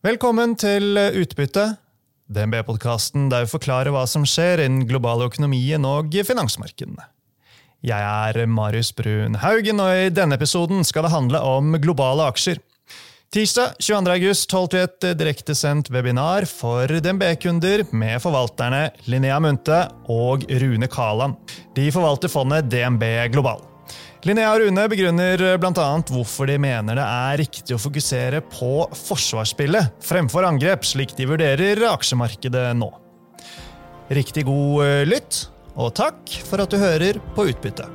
Velkommen til Utbytte, DNB-podkasten der vi forklarer hva som skjer innen globale økonomien og finansmarkedene. Jeg er Marius Brun Haugen, og i denne episoden skal det handle om globale aksjer. Tirsdag 22. august holdt vi et direktesendt webinar for DNB-kunder med forvalterne Linnea Munthe og Rune Kaland. De forvalter fondet DNB Global. Linnea og Rune begrunner bl.a. hvorfor de mener det er riktig å fokusere på forsvarsspillet fremfor angrep, slik de vurderer aksjemarkedet nå. Riktig god eh, lytt, og takk for at du hører på Utbytte.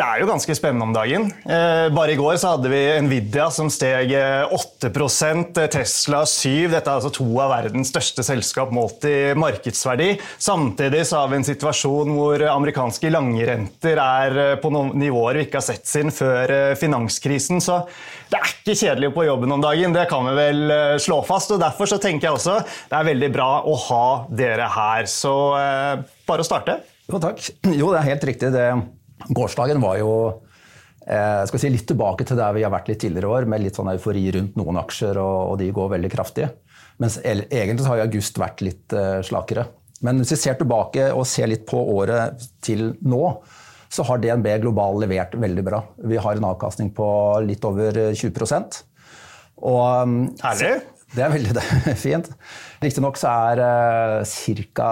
Det er jo ganske spennende om dagen. Eh, bare i går så hadde vi Nvidia som steg 8 eh, Tesla 7 Dette er altså to av verdens største selskap målt i markedsverdi. Samtidig så har vi en situasjon hvor amerikanske langrenter er eh, på noen nivåer vi ikke har sett siden før finanskrisen. Så det er ikke kjedelig på jobben om dagen, det kan vi vel slå fast. og Derfor så tenker jeg også det er veldig bra å ha dere her. Så bare å starte. Jo, takk. Jo, det er helt riktig. det Gårsdagen var jo eh, skal si litt tilbake til der vi har vært litt tidligere år, med litt sånn eufori rundt noen aksjer, og, og de går veldig kraftig. Mens egentlig har august vært litt eh, slakere. Men hvis vi ser tilbake og ser litt på året til nå, så har DNB Global levert veldig bra. Vi har en avkastning på litt over 20 og, mm, Herlig. Det er veldig det. fint. Riktignok så er cirka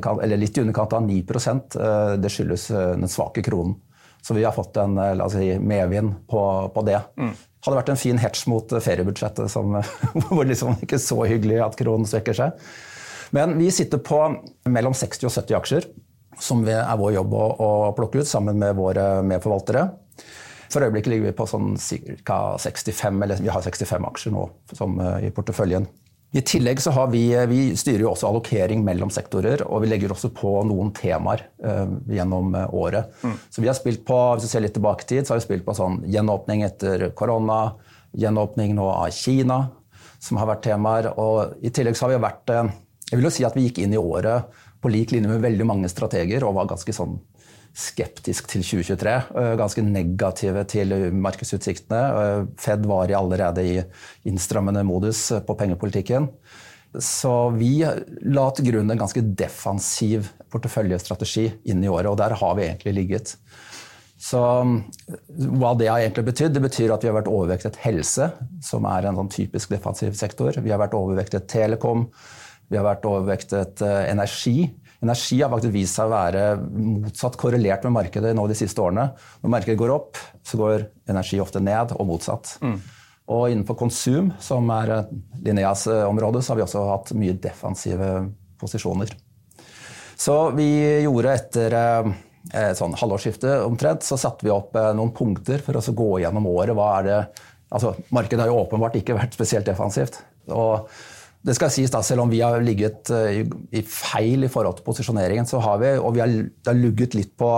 ca. litt i underkant av 9 uh, eh, Det skyldes uh, den svake kronen. Så vi har fått en uh, si, medvind på, på det. Mm. Hadde vært en fin hedge mot feriebudsjettet, som var liksom ikke så hyggelig at kronen svekker seg. Men vi sitter på mellom 60 og 70 aksjer, som er vår jobb å, å plukke ut sammen med våre medforvaltere. For øyeblikket ligger vi på sånn ca. 65, eller vi har 65 aksjer nå som, eh, i porteføljen. I tillegg så har vi, eh, vi styrer jo også allokering mellom sektorer, og vi legger også på noen temaer uh, gjennom året. Mm. Så vi har spilt på hvis du ser litt tilbake i tid, så har vi spilt på sånn gjenåpning etter korona, gjenåpning nå av Kina, som har vært temaer. Og i tillegg så har vi vært Jeg vil jo si at vi gikk inn i året på lik linje med veldig mange strateger og var ganske sånn skeptisk til 2023. Eh, ganske negative til markedsutsiktene. Eh, Fed var allerede i innstrammende modus på pengepolitikken. Så vi la til grunn en ganske defensiv porteføljestrategi inn i året, og der har vi egentlig ligget. Så hva det har egentlig betydd? Det betyr at vi har vært overvektet helse, som er en sånn typisk defensiv sektor. Vi har vært overvektet telekom. Vi har vært overvektet eh, energi. Energi har faktisk vist seg å være motsatt korrelert med markedet nå de siste årene. Når markedet går opp, så går energi ofte ned, og motsatt. Mm. Og innenfor konsum, som er Linneas eh, område, så har vi også hatt mye defensive posisjoner. Så vi gjorde etter eh, sånn halvårsskiftet omtrent, så satte vi opp eh, noen punkter for å gå gjennom året. Hva er det Altså, markedet har jo åpenbart ikke vært spesielt defensivt. Og det skal sies da, Selv om vi har ligget eh, i feil i forhold til posisjoneringen, så har vi, og vi har, har lugget litt på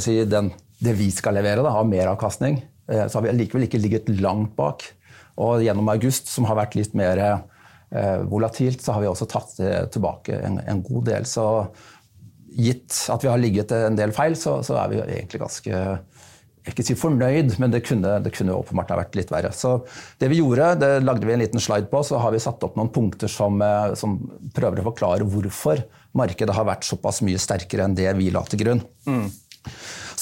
si, den, det vi skal levere, da, av meravkastning, eh, så har vi likevel ikke ligget langt bak. Og gjennom august, som har vært litt mer eh, volatilt, så har vi også tatt tilbake en, en, god del. Så gitt at vi har ligget en del feil, så, så er vi egentlig ganske jeg ikke si fornøyd, men det kunne, det kunne åpenbart ha vært litt verre. Så det vi gjorde, det lagde vi en liten slide på, så har vi satt opp noen punkter som, eh, som prøver å forklare hvorfor markedet har vært såpass mye sterkere enn det vi la til grunn. Mm.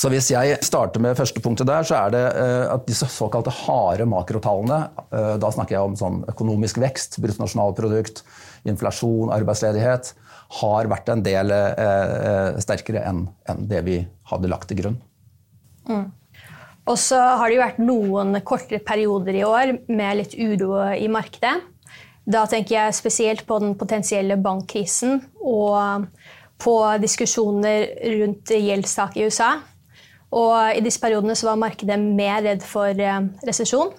Så hvis jeg starter med første punktet der, så er det uh, at disse såkalte harde makrotallene, uh, da snakker jeg om sånn økonomisk vekst, bruttonasjonalprodukt, inflasjon, arbeidsledighet, har vært en del sterkere enn det vi hadde lagt til grunn. Mm. Og så har det jo vært noen kortere perioder i år med litt uro i markedet. Da tenker jeg spesielt på den potensielle bankkrisen og på diskusjoner rundt gjeldstak i USA. Og I disse periodene så var markedet mer redd for eh, resesjon.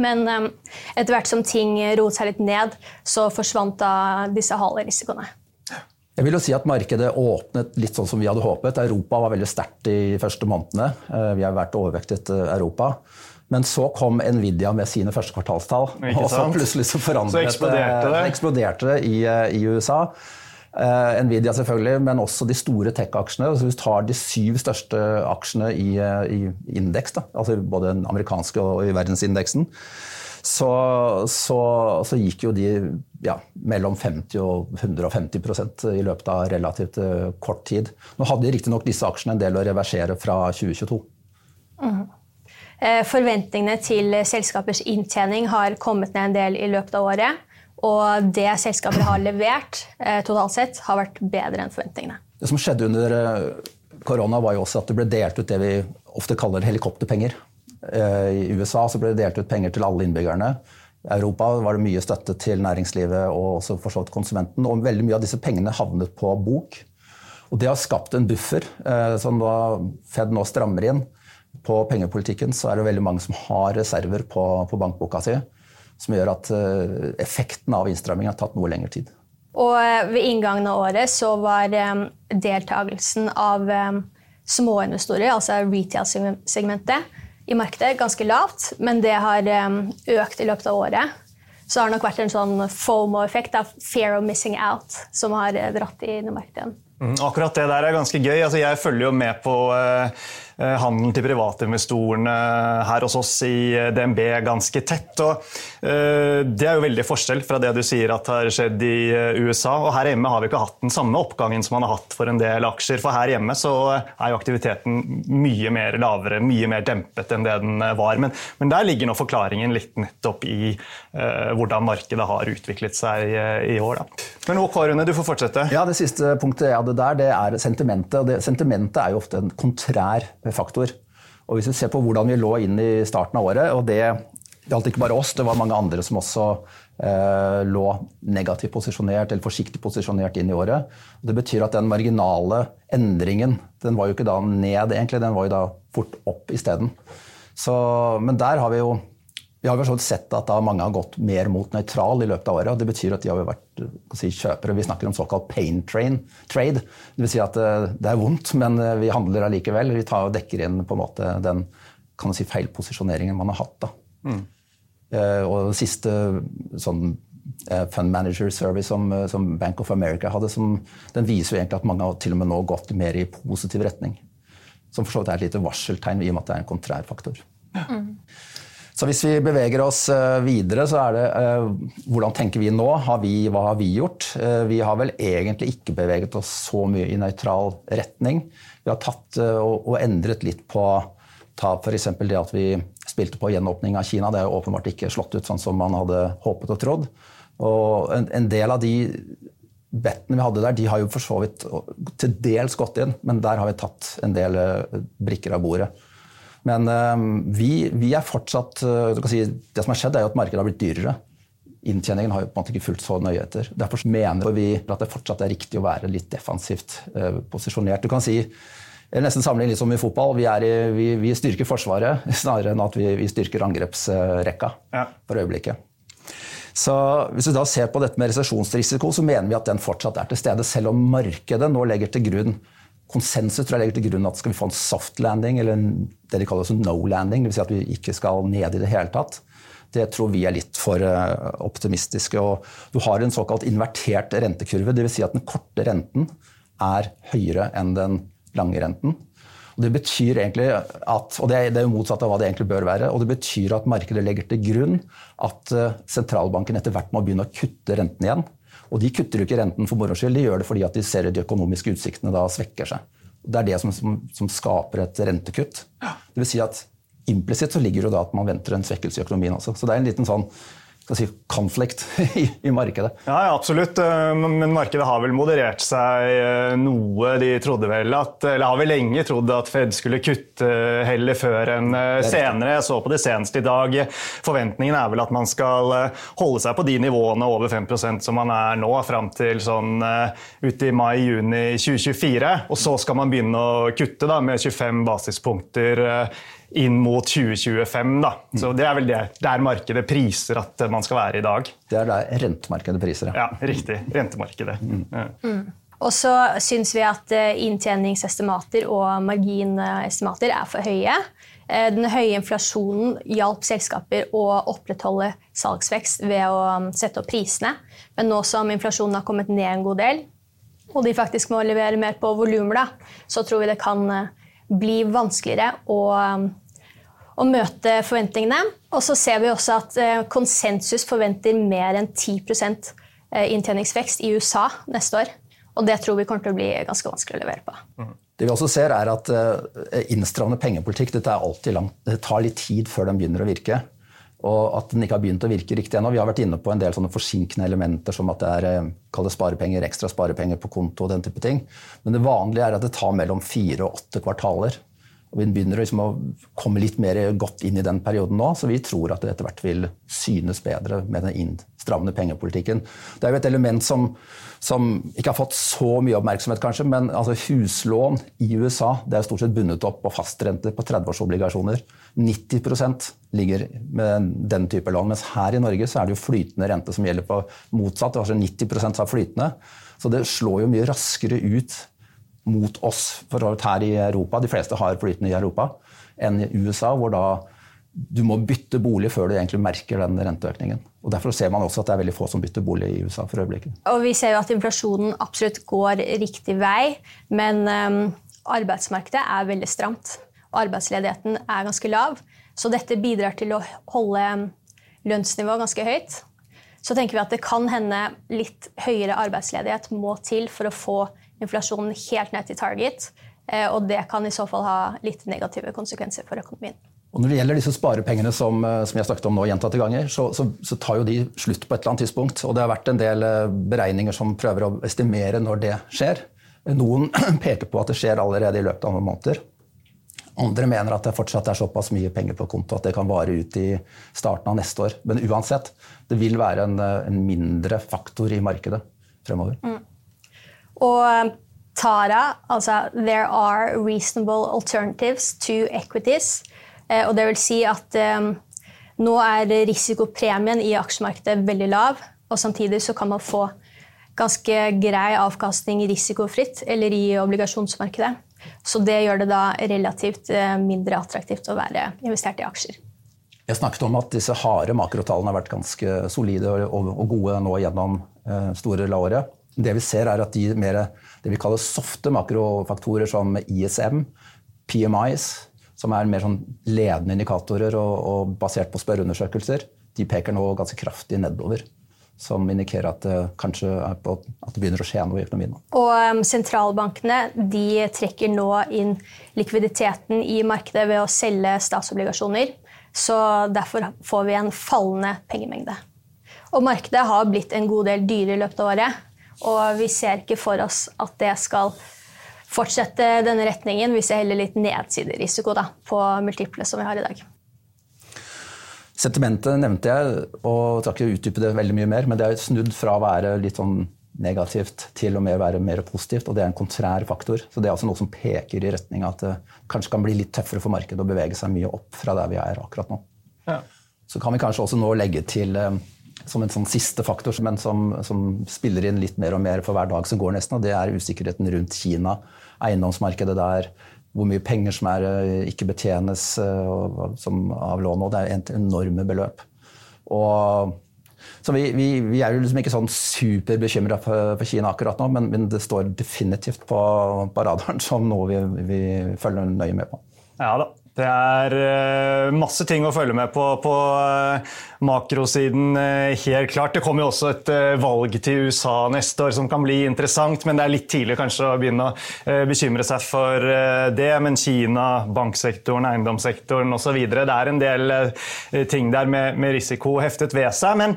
Men eh, etter hvert som ting roet seg litt ned, så forsvant da disse hale risikoene. Jeg vil jo si at Markedet åpnet litt sånn som vi hadde håpet. Europa var veldig sterkt de første månedene. Eh, vi har vært overvektet eh, Europa. Men så kom Nvidia med sine første kvartalstall, og så plutselig så forandret så eksploderte det, eksploderte det i, i, USA. Uh, Nvidia selvfølgelig, men også de store tech-aksjene. Altså hvis du tar de syv største aksjene i, i indeks, altså både den amerikanske og i verdensindeksen, så, så, så, gikk jo de ja, mellom 50 og 150% i løpet av relativt uh, kort tid. Nå hadde riktignok disse aksjene en del å reversere fra 2022. Mm. Eh, forventningene til selskapers inntjening har kommet ned en del i løpet av året. Og det selskaper har levert eh, totalt sett, har vært bedre enn forventningene. Det som skjedde under eh, korona, var jo også at det ble delt ut det vi ofte kaller helikopterpenger. I USA så ble det delt ut penger til alle innbyggerne. I Europa var det mye støtte til næringslivet og også konsumenten. Og veldig mye av disse pengene havnet på bok. Og det har skapt en buffer som da Fed nå strammer inn på pengepolitikken så er det veldig mange som har reserver på, på bankboka si, som gjør at uh, effekten av innstramming har tatt noe lengre tid. Og Ved inngangen av året så var deltakelsen av småinvestorer, altså retail-segmentet, i markedet ganske lavt, men det har um, økt i løpet av året. Så det har nok vært en sånn FOMO-effekt fear of missing out som har dratt inn i markedet. Mm, akkurat det der er ganske gøy. Altså, jeg følger jo med på Eh, handelen til privatinvestorene her hos oss i eh, DNB ganske tett. og eh, Det er jo veldig forskjell fra det du sier at har skjedd i USA. og Her hjemme har vi ikke hatt den samme oppgangen som man har hatt for en del aksjer. For her hjemme så er jo aktiviteten mye mer lavere, mye mer dempet enn det den var. Men, men der ligger nå forklaringen litt nettopp i hvordan markedet har utviklet seg i år. Da. Men OK, Rune, du får fortsette. Ja, Det siste punktet jeg hadde der, det er sentimentet. og det, Sentimentet er jo ofte en kontrær faktor. Og hvis vi ser på hvordan vi lå inn i starten av året, og det gjaldt ikke bare oss, det var mange andre som også eh, lå negativt posisjonert eller forsiktig posisjonert inn i året. Det betyr at den marginale endringen den var jo ikke da ned, egentlig, den var jo da fort opp isteden. Men der har vi jo vi har jo sett at mange har gått mer mot nøytral i løpet av året. og Det betyr at de har vært si, kjøpere. Vi snakker om såkalt pain train, trade. Det vil si at eh, det er vondt, men eh, vi handler allikevel. Vi tar og dekker inn på en måte den kan si, feilposisjoneringen man har hatt. Mm. Eh, og den siste sånn, fund manager service som, som, Bank of America hadde, som, den viser jo egentlig at mange har til og med nå gått mer i positiv retning. Som for så vidt er et lite varseltegn i og med at det er en kontrær faktor. Mm. Så hvis vi beveger oss eh, videre, så er det eh, hvordan tenker vi nå? Har vi, hva har vi gjort? Eh, vi har vel egentlig ikke beveget oss så mye i nøytral retning. Vi har tatt og, endret litt på ta f.eks. det at vi spilte på gjenåpning av Kina. Det er jo åpenbart ikke slått ut sånn som man hadde håpet og trodd. Og en, en del av de bettene vi hadde der, de har jo for så vidt til dels gått inn, men der har vi tatt en del brikker av bordet. Men uh, vi, vi, er fortsatt uh, si, Det som har skjedd, er jo at markedet har blitt dyrere. Inntjeningen har jo på en måte ikke fulgt så nøye etter. Derfor mener vi at det fortsatt er riktig å være litt defensivt uh, posisjonert. Du kan si nesten sammenligne litt som i fotball. Vi, i, vi, vi, styrker Forsvaret snarere enn at vi, vi styrker angrepsrekka ja. for øyeblikket. Så Hvis du da ser på dette med resesjonsrisiko, så mener vi at den fortsatt er til stede, selv om markedet nå legger til grunn konsensus tror jeg legger til grunn at skal vi få en soft landing, eller en, det de kaller no landing, dvs. Si at vi ikke skal ned i det hele tatt, det tror vi er litt for uh, optimistiske. Og du har en såkalt invertert rentekurve, dvs. Si at den korte renten er høyere enn den lange renten. Og det betyr egentlig at, og det er, jo motsatt av hva det egentlig bør være, og det betyr at markedet legger til grunn at uh, sentralbanken etter hvert må begynne å kutte renten igjen. Og de kutter jo ikke renten for moro skyld, de gjør det fordi at de ser at de økonomiske utsiktene da svekker seg. Det er det som, som, som skaper et rentekutt. Det vil si at Implisitt så ligger det da at man venter en svekkelse i økonomien også. Så det er en liten sånn si, konflikt i, i, markedet. Ja, ja, absolutt. Eh, men markedet har vel moderert seg eh, noe. De trodde vel at, eller har vel lenge trodd at Fed skulle kutte heller før enn eh, senere. Jeg så på det senest i dag. Forventningen er vel at man skal holde seg på de nivåene over 5% som man er nå, fram til sånn ut i mai-juni 2024. Og så skal man begynne å kutte da, med 25 basispunkter inn mot 2025. Da. Så Det er vel det der markedet priser at man skal være i dag. Det er der rentemarkedet priser det. Ja, riktig. Rentemarkedet. Mm. Ja. Mm. Og så syns vi at eh, inntjeningsestimater og marginestimater er for høye. Eh, den høye inflasjonen hjalp selskaper å opprettholde salgsvekst ved å um, sette opp prisene. Men nå som inflasjonen har kommet ned en god del, og de faktisk må levere mer på volumer, så tror vi det kan eh, bli vanskeligere å, um, å møte forventningene. Og så ser vi også at eh, konsensus forventer mer enn 10% inntjeningsvekst i USA neste år. Og det tror vi kommer til å bli ganske vanskelig å levere på. Mm. Det vi også ser er at eh, Innstrammende pengepolitikk dette er langt, det tar litt tid før den begynner å virke. Og at den ikke har begynt å virke riktig ennå. Vi har vært inne på en del sånne forsinkende elementer som at det er eh, sparepenger, ekstra sparepenger på konto og den type ting. Men det vanlige er at det tar mellom fire og åtte kvartaler. Og Vi begynner liksom å komme litt mer godt inn i den perioden nå, så vi tror at det etter hvert vil synes bedre med den innstrammende pengepolitikken. Det er jo et element som som ikke har fått så mye oppmerksomhet, kanskje, men altså, huslån i USA det er stort sett bundet opp på fastrente på 30-årsobligasjoner. 90% ligger med den type lån. Mens her i Norge så er det jo flytende rente som gjelder på motsatt. altså 90% av flytende. Så det slår jo mye raskere ut mot oss for her i Europa. De fleste har flytende i Europa enn i USA, hvor da du må bytte bolig før du egentlig merker den renteøkningen. Og Derfor ser man også at det er veldig få som bytter bolig i USA for øyeblikket. Og Vi ser jo at inflasjonen absolutt går riktig vei, men um, arbeidsmarkedet er veldig stramt. Arbeidsledigheten er ganske lav. Så dette bidrar til å holde um, lønnsnivået ganske høyt. Så tenker vi at det kan hende litt høyere arbeidsledighet må til for å få inflasjonen helt ned til target. Eh, og det kan i så fall ha litt negative konsekvenser for økonomien. Og Når det gjelder disse sparepengene som, eh, som jeg snakket om nå gjentatte ganger, så, så, så, tar jo de slutt på et eller annet tidspunkt. Og det har vært en del eh, beregninger som prøver å estimere når det skjer. Noen peker på at det skjer allerede i løpet av noen måneder. Andre mener at det fortsatt er såpass mye penger på konto at det kan vare ut i starten av neste år. Men uansett, det vil være en, en mindre faktor i markedet fremover. Mm. Og Tara, altså There are reasonable alternatives to equities. Eh, og det vil si at um, nå er risikopremien i aksjemarkedet veldig lav, og samtidig så kan man få ganske grei avkastning risikofritt eller i obligasjonsmarkedet. Så det gjør det da relativt eh, mindre attraktivt å være investert i aksjer. Jeg snakket om at disse harde makrotallene har vært ganske solide og gode nå gjennom store la året. Det vi ser er at de mer, det vi kaller softe makrofaktorer som ISM, PMIs, som er mer sånn ledende indikatorer og, og basert på spørreundersøkelser, de peker nå ganske kraftig nedover. Som indikerer at det kanskje på, at det begynner å skje noe i økonomien. Og um, Sentralbankene de trekker nå inn likviditeten i markedet ved å selge statsobligasjoner. Så derfor får vi en fallende pengemengde. Og markedet har blitt en god del dyrere i løpet av året. Og vi ser ikke for oss at det skal fortsette denne retningen. Vi ser heller litt nedsiderisiko da, på multiple som vi har i dag. Sentimentet nevnte jeg, og skal ikke utdype det veldig mye mer, men det er snudd fra å være litt sånn negativt til å være mer positivt, og det er en kontrær faktor. Så det er altså noe som peker i retning av at det kanskje kan bli litt tøffere for markedet å bevege seg mye opp fra der vi er akkurat nå. Ja. Så kan vi kanskje også nå legge til eh, som en sånn siste faktor, men som, som, spiller inn litt mer og mer for hver dag som går, nesten, og det er usikkerheten rundt Kina eiendomsmarkedet der, hvor mye penger som er, eh, ikke betjenes og, som, av lån. Og det er et enorme beløp. Og, så vi, vi, vi, er jo liksom ikke sånn superbekymra for, for, Kina akkurat nå, men, men, det står definitivt på, på radaren som noe vi, vi følger nøye med på. Ja da. Det er uh, masse ting å følge med på på uh, makrosiden, uh, helt klart. Det kommer jo også et valg til USA neste år som kan bli interessant, men det er litt tidlig kanskje å begynne å bekymre seg for det. Men Kina, banksektoren, eiendomssektoren osv. Det er en del ting der med, med, risiko heftet ved seg. Men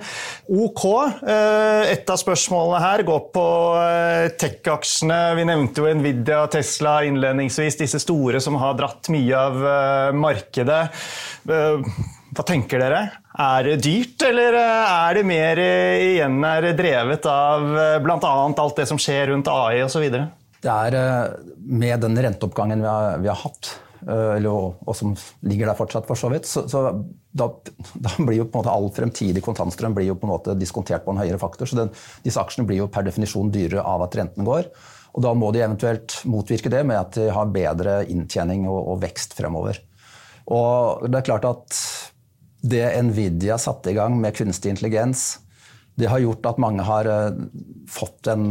OK, et av spørsmålene her går på tech-aksjene. Vi nevnte jo Nvidia, Tesla innledningsvis, disse store som har dratt mye av Eh, markedet. Eh, hva tenker dere? Er det dyrt, eller eh, er det mer igjen er drevet av bl.a. alt det som skjer rundt AI osv.? Det er med den renteoppgangen vi har, vi har hatt, eller, og som ligger der fortsatt, for så vidt, så, så da, da, blir jo på en måte all fremtidig kontantstrøm blir jo på en måte diskontert på en høyere faktor. Så den, disse aksjene blir jo per definisjon dyrere av at renten går. Og da må de eventuelt motvirke det med at de har bedre inntjening og, og vekst fremover. Og det er klart at det Nvidia satte i gang med kunstig intelligens, det har gjort at mange har eh, fått en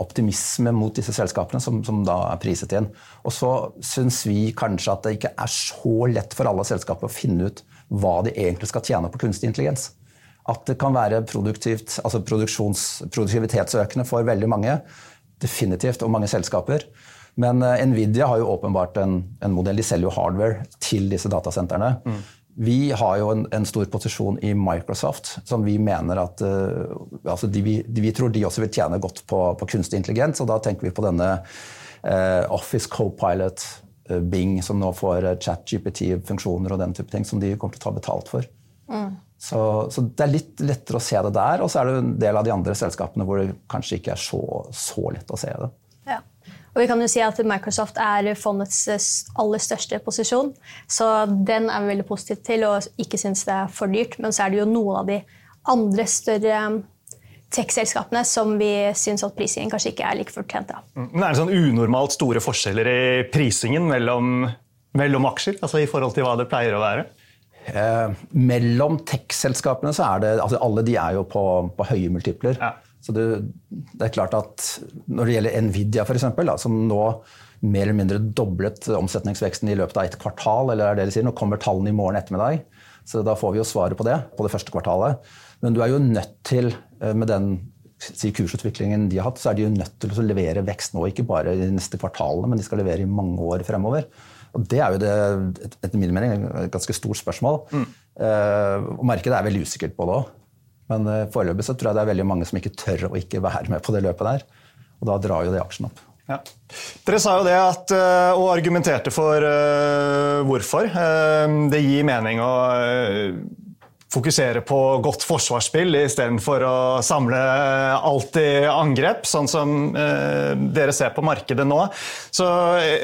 optimisme mot disse selskapene, som, som da er priset inn. Og så syns vi kanskje at det ikke er så lett for alle selskaper å finne ut hva de egentlig skal tjene på kunstig intelligens. At det kan være produktivt, altså produktivitetsøkende for veldig mange. Definitivt, og mange selskaper. Men uh, Nvidia har jo åpenbart en, en, modell. De selger jo hardware til disse datasentrene. Mm. Vi har jo en, en, stor posisjon i Microsoft, som vi mener at uh, altså de, vi, de, vi, tror de også vil tjene godt på, på kunstig intelligens. Og da tenker vi på denne uh, Office Copilot, uh, Bing, som nå får chat-GPT-funksjoner og den type ting, som de kommer til å ta betalt for. Mm. Så, så, det er litt lettere å se det der. Og så er det en del av de andre selskapene hvor det kanskje ikke er så, så lett å se det. Og vi kan jo si at Microsoft er fondets aller største posisjon, så den er vi veldig positive til og ikke syns det er for dyrt. Men så er det jo noen av de andre større um, tech-selskapene som vi syns at prisingen kanskje ikke er like fortjent av. Mm. Men er det sånn unormalt store forskjeller i prisingen mellom, mellom aksjer? Altså i forhold til hva det pleier å være? Eh, mellom tech-selskapene så er det altså Alle de er jo på, på høye multipler. Ja. Så det, det, er klart at Når det gjelder Nvidia, eksempel, som nå mer eller mindre doblet omsetningsveksten i løpet av et kvartal, eller er det de sier, nå kommer tallene i morgen ettermiddag, så da får vi jo svaret på det på det første kvartalet. Men du er jo nødt til, eh, med den si, kursutviklingen de har hatt, så er de jo nødt til å levere vekst nå, ikke bare i de neste kvartalene, men de skal levere i mange år fremover. Og Det er jo det, etter min mening et ganske stort spørsmål. Mm. Uh, og Markedet er veldig usikkert på det òg. Men uh, foreløpig så tror jeg det er veldig mange som ikke tør å ikke være med på det løpet der. Og da drar jo det aksjen opp. Ja. Dere sa jo det at, uh, og argumenterte for hvorfor. Det gir mening å fokusere på godt forsvarsspill istedenfor å samle alt i angrep, sånn som dere ser på markedet nå. Så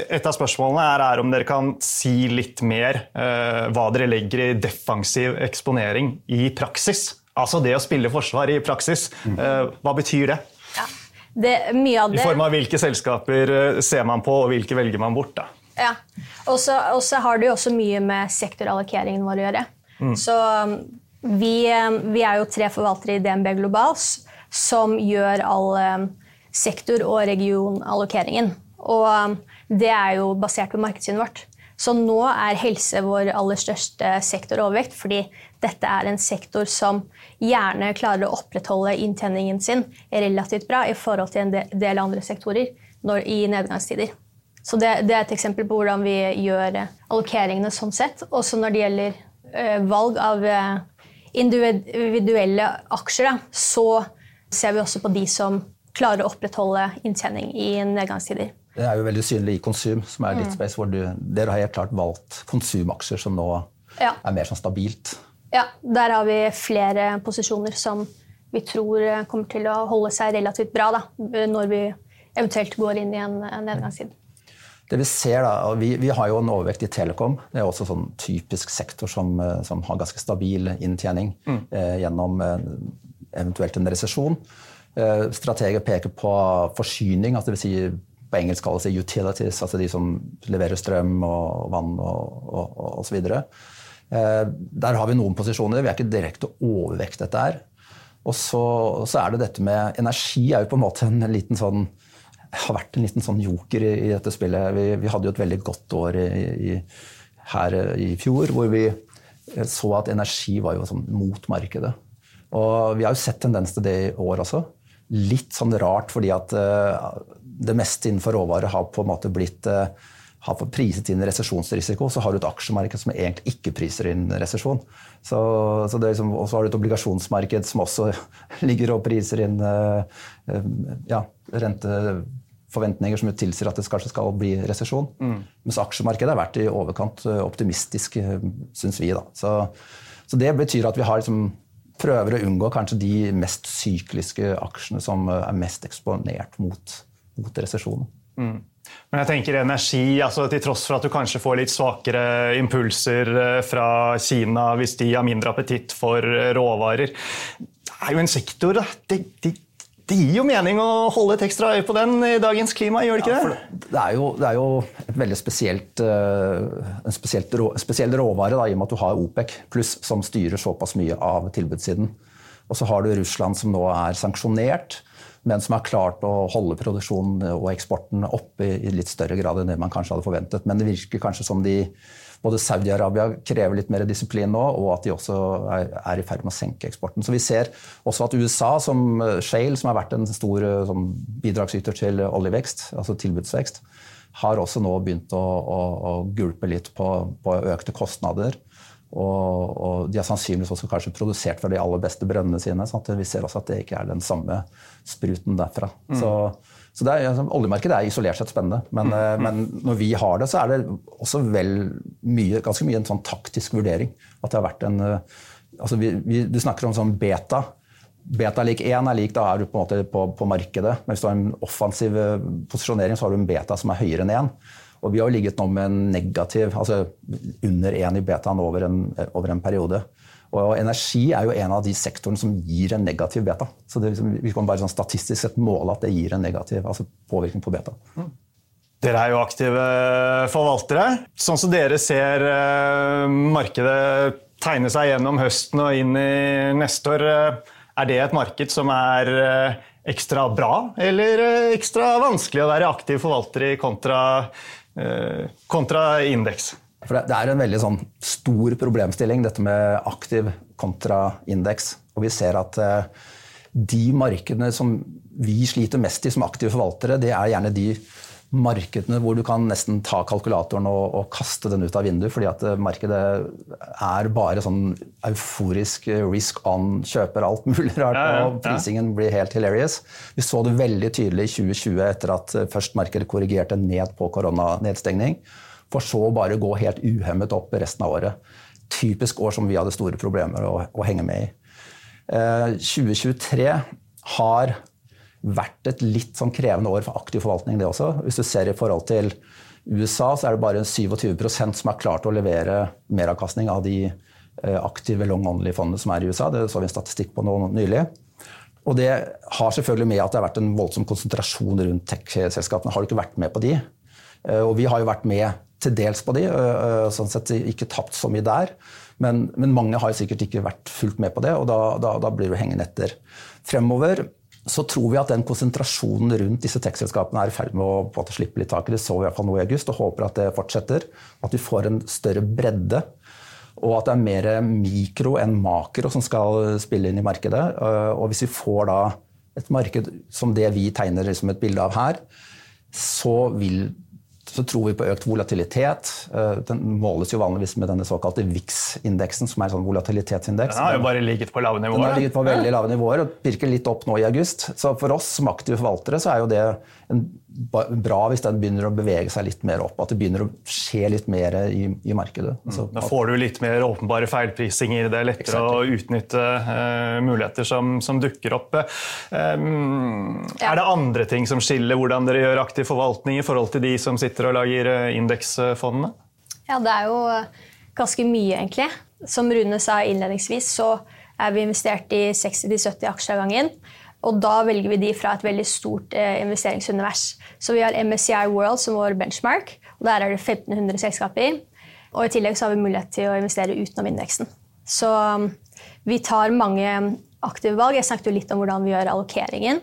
Et av spørsmålene er, er om dere kan si litt mer hva dere legger i defensiv eksponering i praksis. Altså det å spille forsvar i praksis. Eh, Hva betyr det? Ja, det, det? I form av hvilke selskaper eh, ser man på, og hvilke velger man bort? da? Ja, Og så har det jo også mye med sektorallokeringen vår å gjøre. Mm. Så um, vi, um, vi, er jo tre forvaltere i DNB Globals som gjør all sektor- og regionallokeringen. Og det er jo basert på markedssynet vårt. Så nå er helse vår aller største sektor overvekt, fordi dette er en sektor som gjerne klarer å opprettholde inntjeningen sin relativt bra i forhold til en del andre sektorer når, i nedgangstider. Så det, det, er et eksempel på hvordan vi gjør allokeringene sånn sett. Også når det gjelder valg av uh, individuelle aksjer, da, så ser vi også på de som klarer å opprettholde inntjening i nedgangstider. Det er jo veldig synlig i konsum, som er ditt mm. space, hvor du, dere har helt klart valgt konsumaksjer som nå ja. er mer sånn stabilt. Ja, der har vi flere posisjoner som vi tror kommer til å holde seg relativt bra da, når vi eventuelt går inn i en, en nedgangstid. Det Vi ser da, vi, vi, har jo en overvekt i Telekom. Det er også sånn typisk sektor som, som har ganske stabil inntjening mm. eh, gjennom eh, eventuelt en resesjon. Eh, strateger peker på forsyning, altså det vil si på engelsk kalles det utilities, altså de som leverer strøm og vann og, og, og osv. Eh, der har vi noen posisjoner. Vi er ikke direkte overvekt dette her. Og så, så, er det dette med Energi er jo på en måte en liten sånn har vært en liten sånn joker i, i dette spillet. Vi, vi, hadde jo et veldig godt år i, i, her i fjor, hvor vi så at energi var jo sånn mot markedet. Og vi har jo sett tendens til det i år også. Litt sånn rart fordi at uh, det meste innenfor råvarer har på en måte blitt uh, har priset inn resesjonsrisiko, så har du et aksjemarked som egentlig ikke priser inn resesjon. Så, så liksom, og så har du et obligasjonsmarked som også ligger og priser inn uh, ja, renteforventninger som tilsier at det kanskje skal bli resesjon. Mm. Mens aksjemarkedet har vært i overkant optimistisk, syns vi. Da. Så, så, det betyr at vi har liksom prøver å unngå kanskje de mest sykliske aksjene som er mest eksponert mot, mot resesjonen. Mm. Men jeg tenker energi, altså til tross for at du kanskje får litt svakere impulser eh, fra Kina hvis de har mindre appetitt for eh, råvarer Det er jo en sektor, da. Det, det, Det gir jo mening å holde et ekstra øye på den i dagens klima, gjør det ikke ja, det? Det er, jo, det er jo et veldig spesielt, en spesielt rå, spesiell råvare, da, i og med at du har OPEC pluss, som styrer såpass mye av tilbudssiden. Og så har du Russland som nå er sanksjonert, men som har klart å holde produksjonen og eksporten oppe i litt større grad enn det man kanskje hadde forventet. Men det virker kanskje som de både Saudi-Arabia krever litt mer disiplin nå, og at de også er, i ferd med å senke eksporten. Så vi ser også at USA, som Shale, som har vært en stor som bidragsyter til oljevekst, altså tilbudsvekst, har også nå begynt å, å, å gulpe litt på, på økte kostnader. Og, og, de har sannsynligvis også kanskje produsert fra de aller beste brønnene sine. Så vi ser også at det ikke er den samme spruten derfra. Mm. Så, så er, altså, Oljemarkedet er isolert sett spennende, men, mm. men, når vi har det, så er det også vel mye, ganske mye en sånn taktisk vurdering. At det har vært en eh, altså vi, vi, Du snakker om sånn beta. Beta lik 1 er lik, da er du på, en måte på, på markedet. Men hvis du har en offensiv eh, posisjonering, så har du en beta som er høyere enn 1. Og vi har ligget nå med en negativ, altså under én i betaen over en, over en, periode. Og energi er jo en av de sektorene som gir en negativ beta. Så det, liksom, Vi kan bare sånn statistisk sett måle at det gir en negativ altså påvirkning på beta. Mm. Dere er jo aktive forvaltere. Sånn som dere ser eh, markedet tegne seg gjennom høsten og inn i neste år, eh, er det et marked som er eh, ekstra bra eller ekstra vanskelig å være aktiv forvalter i kontra kontra indeks. For det er en veldig sånn stor problemstilling, dette med aktiv kontra indeks. Og vi ser at eh, de markedene som vi sliter mest i som aktive forvaltere, det er gjerne de markedene hvor du kan nesten ta kalkulatoren og, og kaste den ut av vinduet, fordi at eh, markedet er bare sånn euforisk risk on, kjøper alt mulig rart, ja, ja, ja. og prisingen blir helt hilarious. Vi så det veldig tydelig i 2020 etter at eh, først markedet korrigerte ned på koronanedstengning, for så å bare gå helt uhemmet opp resten av året. Typisk år som vi hadde store problemer å, å henge med i. Eh, 2023 har vært et litt sånn krevende år for aktiv forvaltning, det også. Hvis du ser i forhold til USA, så er det bare 27% som har klart å levere meravkastning av de eh, aktive long only-fondene som er i USA. Det så vi en statistikk på nå nylig. Og det har selvfølgelig med at det har vært en voldsom konsentrasjon rundt tech-selskapene. Har du ikke vært med på de? Eh, og vi har jo vært med til dels på de, eh, sånn sett ikke tapt så mye der. Men, men mange har sikkert ikke vært fullt med på det, og da, da, da blir du hengende etter. Fremover så tror vi at den konsentrasjonen rundt disse tekstselskapene er i ferd med å slippe litt tak i det. så vi i hvert fall nå i august, og håper at det fortsetter. At vi får en større bredde. Og at det er mer mikro enn makro som skal spille inn i markedet. Og hvis vi får da et marked som det vi tegner som et bilde av her, så vil så tror vi på økt volatilitet. Eh, den måles jo vanligvis med denne såkalte VIX-indeksen, som er en sånn volatilitetsindeks. Den har jo bare ligget på lave nivåer. Den har ligget på veldig lave nivåer og pirker litt opp nå i august. Så for oss som aktive forvaltere så er jo det bra hvis den begynner å bevege seg litt mer opp. At det begynner å skje litt mer i, i markedet. Mm. Altså, da får du litt mer åpenbare feilprisinger. Det er lettere exactly. å utnytte uh, muligheter som, som, dukker opp. Um, ja. Er det andre ting som skiller hvordan dere gjør aktiv forvaltning i forhold til de som sitter og lager uh, indeksfondene? Ja, det er jo ganske mye, egentlig. Som Rune sa innledningsvis, så er vi investert i 60-70 aksjer av gangen. Og da velger vi de fra et veldig stort eh, investeringsunivers. Så vi har MSCI World som vår benchmark, og der er det 1500 selskaper. Og i tillegg så har vi mulighet til å investere utenom indeksen. Så um, vi tar mange aktive valg. Jeg snakket jo litt om hvordan vi gjør allokeringen.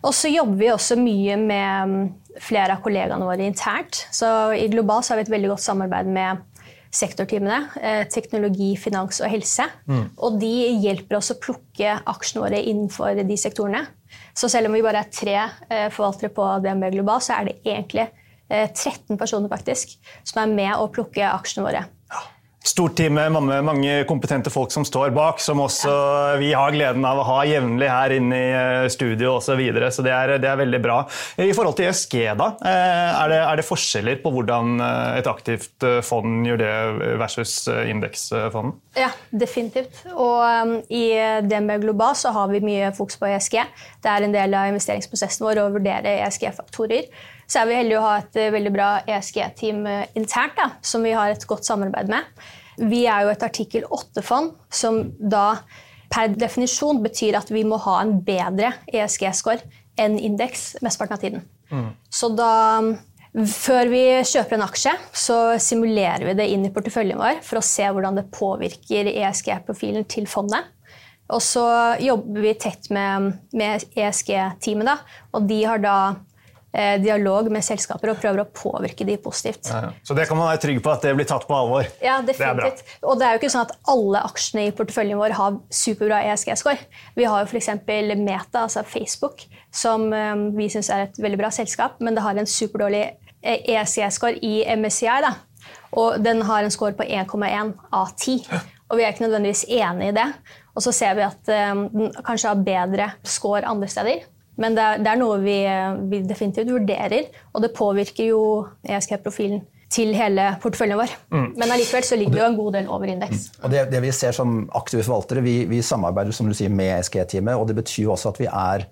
Og så jobber vi også mye med um, flere av kollegaene våre internt. Så i Global så har vi et veldig godt samarbeid med sektorteamene. Eh, teknologi, finans og helse. Mm. Og de hjelper oss å plukke aksjene våre innenfor de sektorene. Så selv om vi bare er tre eh, forvaltere på DNB Global, så er det egentlig 13 eh, personer faktisk som er med å plukke aksjene våre. Stort team med mange kompetente folk som står bak, som også vi har gleden av å ha jevnlig her inne i eh, studio osv. Så, videre, så det er, det er, veldig bra. I forhold til ESG, da, eh, er det, er det, forskjeller på hvordan eh, et aktivt fond gjør det versus indeksfonden? Ja, definitivt. Og i DNB Global så har vi mye fokus på ESG. Det er en del av investeringsprosessen vår å vurdere ESG-faktorer. Så er vi heldige å ha et veldig bra ESG-team internt, da, som vi har et godt samarbeid med. Vi er jo et artikkel 8-fond som da per definisjon betyr at vi må ha en bedre ESG-score enn indeks mesteparten av tiden. Mm. Så da før vi kjøper en aksje, så simulerer vi det inn i porteføljen vår for å se hvordan det påvirker ESG-profilen til fondet. Og så jobber vi tett med, med ESG-teamet, og de har da eh, dialog med selskaper og prøver å påvirke de positivt. Ja, ja. Så det kan man være trygg på at det blir tatt på alvor? Ja, definitivt. Det og det er jo ikke sånn at alle aksjene i porteføljen vår har superbra ESG-score. Vi har jo f.eks. Meta, altså Facebook, som eh, vi syns er et veldig bra selskap, men det har en superdårlig ESG-score i MSCI. Da. Og den har en score på 1,1 av 10. Og vi er ikke nødvendigvis enig i det. Og så ser vi at den kanskje har bedre score andre steder. Men det er, det er noe vi, vi, definitivt vurderer, og det påvirker jo ESG-profilen til hele porteføljen vår. Mm. Men allikevel så ligger det jo en god del over indeks. Mm. Og det, det, vi ser som aktive forvaltere, vi, vi samarbeider som du sier, med ESG-teamet, og det betyr også at vi er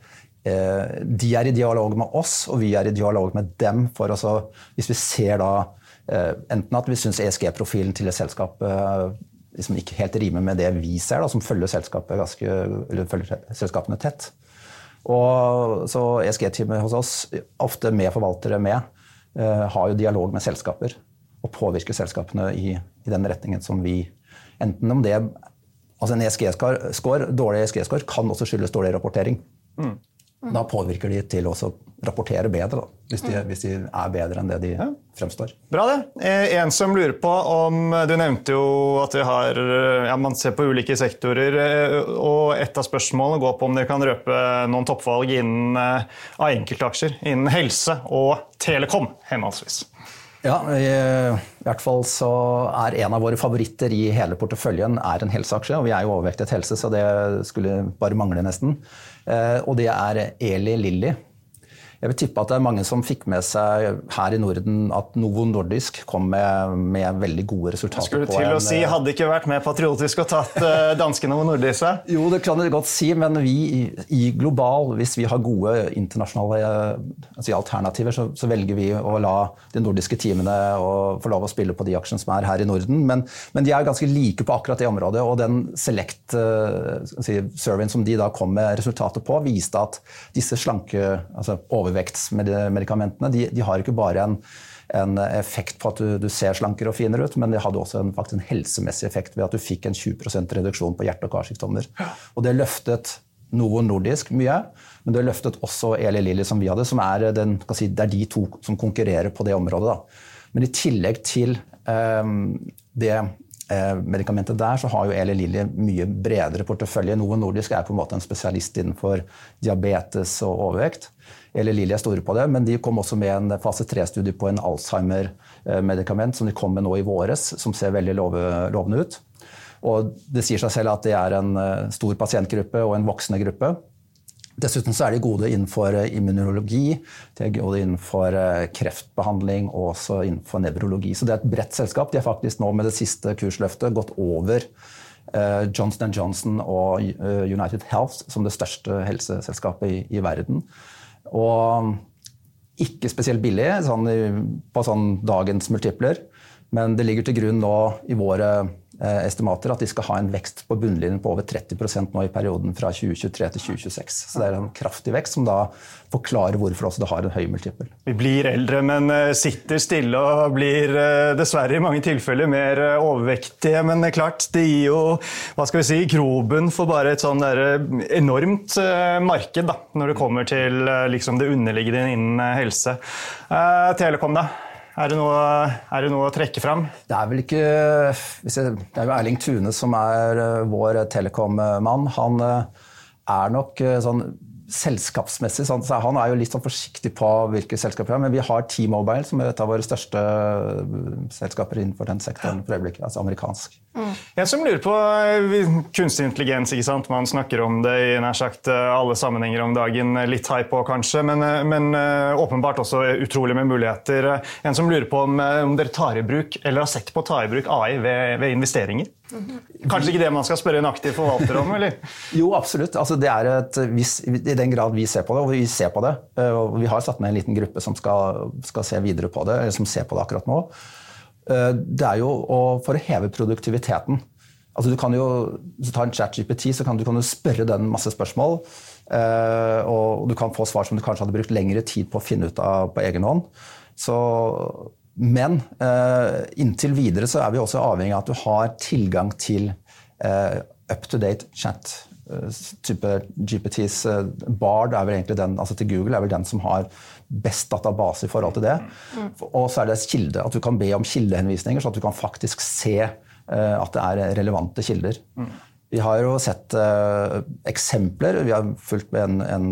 Eh, de er i dialog med oss, og vi er i dialog med dem. for altså, Hvis vi ser da eh, enten at vi syns ESG-profilen til et selskap eh, liksom ikke helt rimer med det vi ser, da, som følger, ganske, følger selskapene tett. Og så ESG-teamet hos oss, ofte med forvaltere med, har jo dialog med selskaper og påvirker selskapene i, i den retningen som vi Enten om det Altså En ESG-score, dårlig ESG-score kan også skyldes dårlig rapportering. Mm. Mm. Da påvirker de til å rapportere bedre, da, hvis, de, hvis, de, er bedre enn det de fremstår. Bra det. Eh, en som lurer på om Du nevnte jo at vi har, ja, man ser på ulike sektorer. Eh, og Et av spørsmålene går på om dere kan røpe noen toppvalg innen, eh, av enkeltaksjer innen helse og telekom henholdsvis. Ja, i, i, hvert fall så er en av våre favoritter i hele porteføljen er en helseaksje. Og vi er jo overvektet helse, så det skulle bare mangle nesten. Eh, og det er Eli Lilly. Jeg vil tippe at det er mange som fikk med seg her i Norden at Novo Nordisk kom med, med veldig gode resultater. Jeg skulle til å si, eh, Hadde ikke vært mer patriotisk og tatt uh, danske Novo Nordisk? jo, det kan dere godt si, men vi i Global, hvis vi har gode internasjonale altså alternativer, så, så, velger vi å la de nordiske teamene få lov å spille på de aksjene som er her i Norden. Men, men, de er ganske like på akkurat det området, og den select uh, si, surveyen som de da kom med resultater på, viste at disse slanke altså over overvektsmedikamentene de, de, har ikke bare en, en effekt på at du, du, ser slankere og finere ut, men det hadde også en, faktisk en helsemessig effekt ved at du fikk en 20% reduksjon på hjerte- og karsykdommer. Og det løftet noe nordisk mye, men det løftet også Eli Lilly, som vi hadde, som er, den, si, det er de to som konkurrerer på det området. Da. Men i tillegg til um, det medikamentet der, så har jo Eli Lilly mye bredere portefølje. Noe nordisk er på en måte en spesialist innenfor diabetes og overvekt Eli Lilly er store på det, men de kom også med en fase 3-studie på en Alzheimer-medikament som de kom med nå i våres, som ser veldig lovende ut. Og det sier seg selv at det er en eh, stor pasientgruppe og en voksende gruppe. Dessuten så er de gode innenfor eh, immunologi, de er gode innenfor eh, kreftbehandling og også innenfor nevrologi. Så det er et bredt selskap. De har faktisk nå med det siste kursløftet gått over Johnson Johnson og United Health som det største helseselskapet i, i verden. Og ikke spesielt billig sånn, på sånn dagens multipler, men det ligger til grunn nå i våre Eh, estimater at de skal ha en vekst på bunnlinjen på over 30 nå i perioden fra 2023 til 2026. Så det er en kraftig vekst som da forklarer hvorfor også det har en høy multiple. Vi blir eldre, men eh, sitter stille og blir eh, dessverre i mange tilfeller mer overvektige. Men det er klart, det gir jo hva skal vi si, grobunn for bare et sånn enormt marked da, når det kommer til liksom, det underliggende innen helse. Telekom, da? Er det, noe, er det noe, å trekke fram? Det er vel ikke jeg, Det er jo Erling Tune som er eh, vår telekom-mann. Han eh, er nok eh, sånn selskapsmessig sånn, så Han er jo litt sånn forsiktig på hvilke selskaper vi har, men vi har T-Mobile, som er et av våre største selskaper innenfor den sektoren for øyeblikket. Altså amerikansk. Mm. Jeg som lurer på kunstig intelligens. ikke sant? Man snakker om det i nær sagt alle sammenhenger om dagen. Litt hype òg, kanskje, men, men åpenbart også utrolig med muligheter. En som lurer på om, om dere tar i bruk, eller har sett på å ta i bruk AI ved, ved investeringer? Kanskje ikke det man skal spørre en aktiv forvalter om? eller? jo, absolutt. Altså, det er et, hvis, I den grad vi ser på det, og vi ser på det eh, og Vi har satt ned en liten gruppe som skal, skal se videre på det, eller som ser på det akkurat nå. Eh, det er jo for å heve produktiviteten. Altså, du kan jo, Hvis du tar en chat-GPT, så kan du, kan du spørre den masse spørsmål. Uh, og du kan få svar som du kanskje hadde brukt lengre tid på å finne ut av på egen hånd. Så, men uh, inntil videre så er vi også avhengig av at du har tilgang til uh, up-to-date chat. type GPTs Bard er vel egentlig den, altså til Google er vel den som har best database i forhold til det. Mm. Og så er det kilde. At du kan be om kildehenvisninger, så at du kan faktisk se at det er relevante kilder. Mm. Vi har jo sett uh, eksempler. Vi har fulgt med en, en,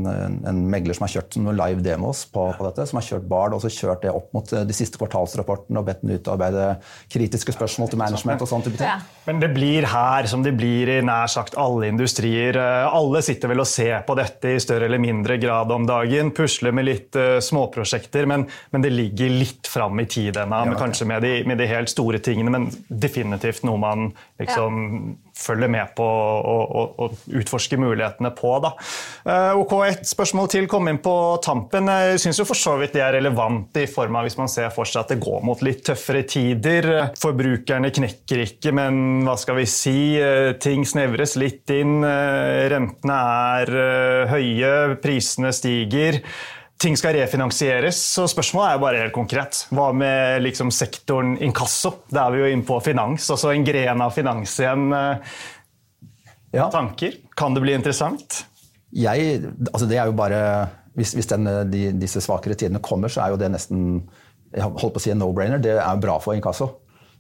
en, megler som har kjørt noen live demos på, på, dette. Som har kjørt Bard og så kjørt det opp mot uh, de siste kvartalsrapportene og bedt den utarbeide kritiske spørsmål til management. og sånt type ting. Ja. Men det blir her som det blir i nær sagt alle industrier. Uh, alle sitter vel og ser på dette i større eller mindre grad om dagen. Pusler med litt småprosjekter, men, men, det ligger litt fram i tid ennå. Ja, kanskje med de, med de, helt store tingene, men definitivt noe man liksom ja følge med på og, og, og utforske mulighetene på. Da. Eh, ok, Et spørsmål til kom inn på tampen. Jeg syns for så vidt det er relevant i form av hvis man ser for seg at det går mot litt tøffere tider. Forbrukerne knekker ikke, men hva skal vi si? Eh, ting snevres litt inn. Eh, rentene er høye, prisene stiger ting skal refinansieres. Så spørsmålet er jo bare helt konkret. Hva med liksom sektoren inkasso? Da er vi jo inne på finans, altså en gren av finans igjen. Eh, ja. Tanker? Kan det bli interessant? Jeg, altså det er jo bare Hvis, hvis den, de, disse svakere tidene kommer, så er jo det nesten jeg holdt på å si en no-brainer. Det er jo bra for inkasso.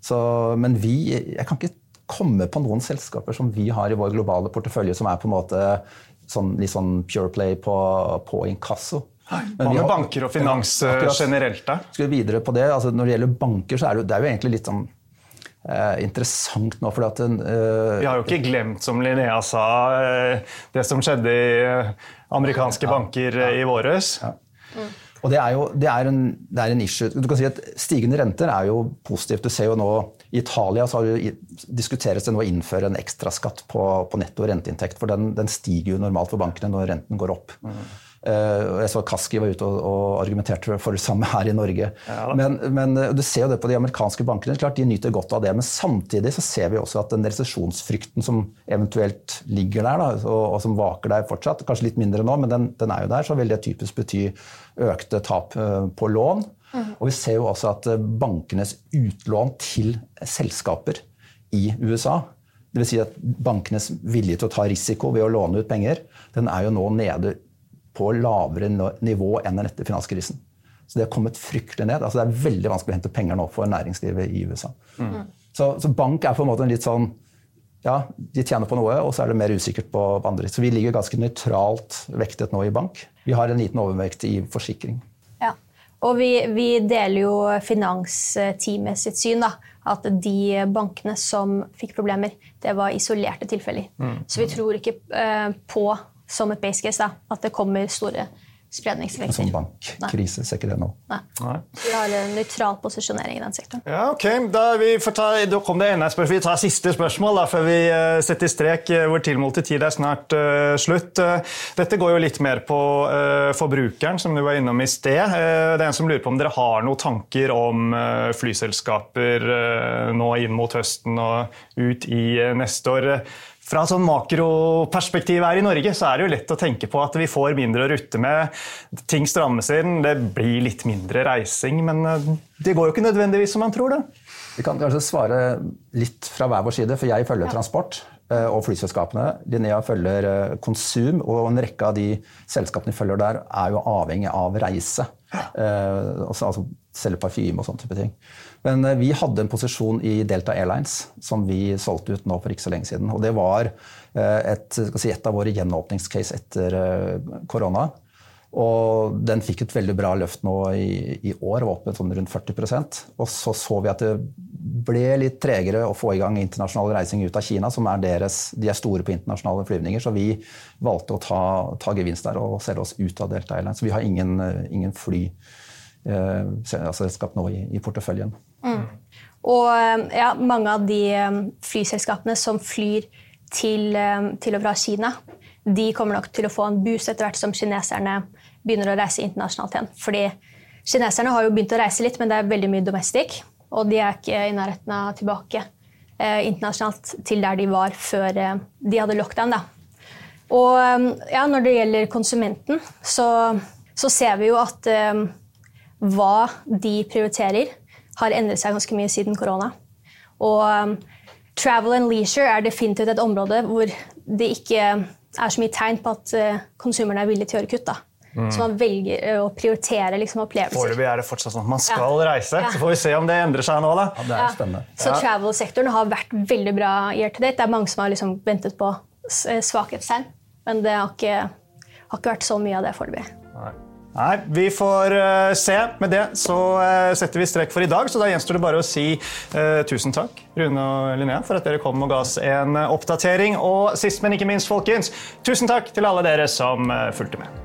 Så, men vi Jeg kan ikke komme på noen selskaper som vi har i vår globale portefølje som er på en måte sånn, litt sånn pure play på, på inkasso. Hva med banker og finans ja, eh, generelt? da? Skal vi videre på det? Altså, når det gjelder banker, så er det, det er jo egentlig litt sånn eh, interessant nå. fordi at eh, Vi har jo ikke glemt, som Linnea sa, eh, det som skjedde i eh, amerikanske ja, banker ja, i våres. Mm. Og det er jo det er en, det er en, issue. Du kan si at Stigende renter er jo positivt. Du ser jo nå I Italia så det, diskuteres det nå å innføre en ekstraskatt på, på netto renteinntekt. For den, den, stiger jo normalt for bankene når renten går opp. Mm. Eh, jeg så Kaski var ute og, og argumenterte for det samme her i Norge. Ja, men, men, eh, du ser jo det på de amerikanske bankene. klart De nyter godt av det. Men samtidig så ser vi også at den resesjonsfrykten som eventuelt ligger der, da, og, og, som vaker der fortsatt, kanskje litt mindre nå, men den, den, er jo der, så vil det typisk bety økte tap eh, på lån. Mm. Og vi ser jo også at bankenes utlån til selskaper i USA Dvs. Si at bankenes vilje til å ta risiko ved å låne ut penger, den er jo nå nede på lavere nivå enn etter finanskrisen. Så det har kommet fryktelig ned. Altså det er veldig vanskelig å hente penger nå for næringslivet i USA. Mm. Så, så, bank er på en måte en litt sånn ja, de tjener på noe, og så er det mer usikkert på andre. Så vi ligger ganske nøytralt vektet nå i bank. Vi har en liten overvekt i forsikring. Ja, og vi, vi deler jo finansteamet sitt syn. da, At de bankene som fikk problemer, det var isolerte tilfeller. Mm. Så vi tror ikke uh, på som et base case da, at det kommer store spredningseffekter. Som bankkrise ser ikke det nå. Nei. Nei. Vi har en nøytral posisjonering i den sektoren. Ja, ok. Da, ta, da kom det ene spørsmål. Vi tar siste spørsmål da, før vi uh, setter strek. hvor vår tilmålte tid er snart uh, slutt. dette går jo litt mer på forbrukeren, som du var innom i sted. det er en som lurer på om dere har noen tanker om flyselskaper nå inn mot høsten og ut i neste år. Fra et sånn makroperspektiv her i Norge så er det jo lett å tenke på at vi får mindre å rutte med. Ting strammes inn, det blir litt mindre reising. Men eh, det går jo ikke nødvendigvis som man tror, det. Vi kan kanskje svare litt fra hver vår side, for jeg følger ja. transport eh, og flyselskapene. Linnea følger eh, konsum, og en rekke av de selskapene vi følger der, er jo avhengig av reise. Altså, altså selge parfyme og sånne type ting. Men eh, vi hadde en posisjon i Delta Airlines som vi solgte ut nå for ikke så lenge siden. Og det var eh, et, si, et av våre gjenåpningscase etter eh, korona. Og den fikk et veldig bra løft nå i, i år, var oppe sånn rundt 40% Og så så vi at det ble litt tregere å få i gang internasjonal reising ut av Kina, som er deres, de er store på internasjonale flyvninger. Så vi valgte å ta, ta gevinst der og selge oss ut av Delta Airlines. Så vi har ingen, ingen fly selskap nå i, i porteføljen. Mm. Og eh, ja, mange av de eh, flyselskapene som flyr til, eh, til og fra Kina, de kommer nok til å få en boost etter hvert som kineserne begynner å reise internasjonalt igjen. Fordi kineserne har jo begynt å reise litt, men det er veldig mye domestic. Og de er ikke i nærheten av tilbake eh, internasjonalt til der de var før eh, de hadde lockdown. Da. Og eh, ja, når det gjelder konsumenten, så, så ser vi jo at eh, hva de prioriterer, har endret seg ganske mye siden korona. Og um, travel and leisure er definitivt et område hvor det ikke er så mye tegn på at uh, konsumerne er villige til å gjøre kutt. da. Mm. Så man velger uh, å prioritere liksom, opplevelser. Foreløpig er det fortsatt sånn at man skal ja. reise. Ja. Så får vi se om det endrer seg nå. da. Ja, det er spennende. Så travel-sektoren har vært veldig bra year to date. Det er mange som har liksom ventet på svakhetstegn, men det har ikke, har ikke vært så mye av det foreløpig. Nei, Vi får uh, se. Med det så uh, setter vi strekk for i dag. Så da gjenstår det bare å si uh, tusen takk Rune og Linnea, for at dere kom og ga oss en oppdatering. Og sist, men ikke minst, folkens, tusen takk til alle dere som fulgte med.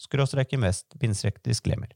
skråstrek invest, bindstrek disclaimer.